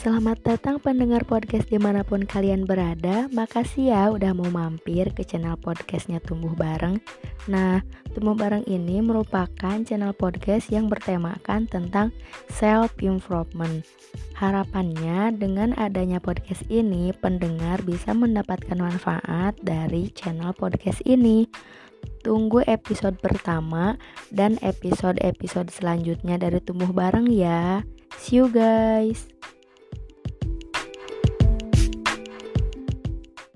Selamat datang pendengar podcast di mana pun kalian berada. Makasih ya udah mau mampir ke channel podcastnya Tumbuh Bareng. Nah, Tumbuh Bareng ini merupakan channel podcast yang bertemakan tentang self-improvement. Harapannya dengan adanya podcast ini Pendengar bisa mendapatkan manfaat dari channel podcast ini. Tunggu episode pertama dan episode-episode selanjutnya dari Tumbuh Bareng ya. See you guys.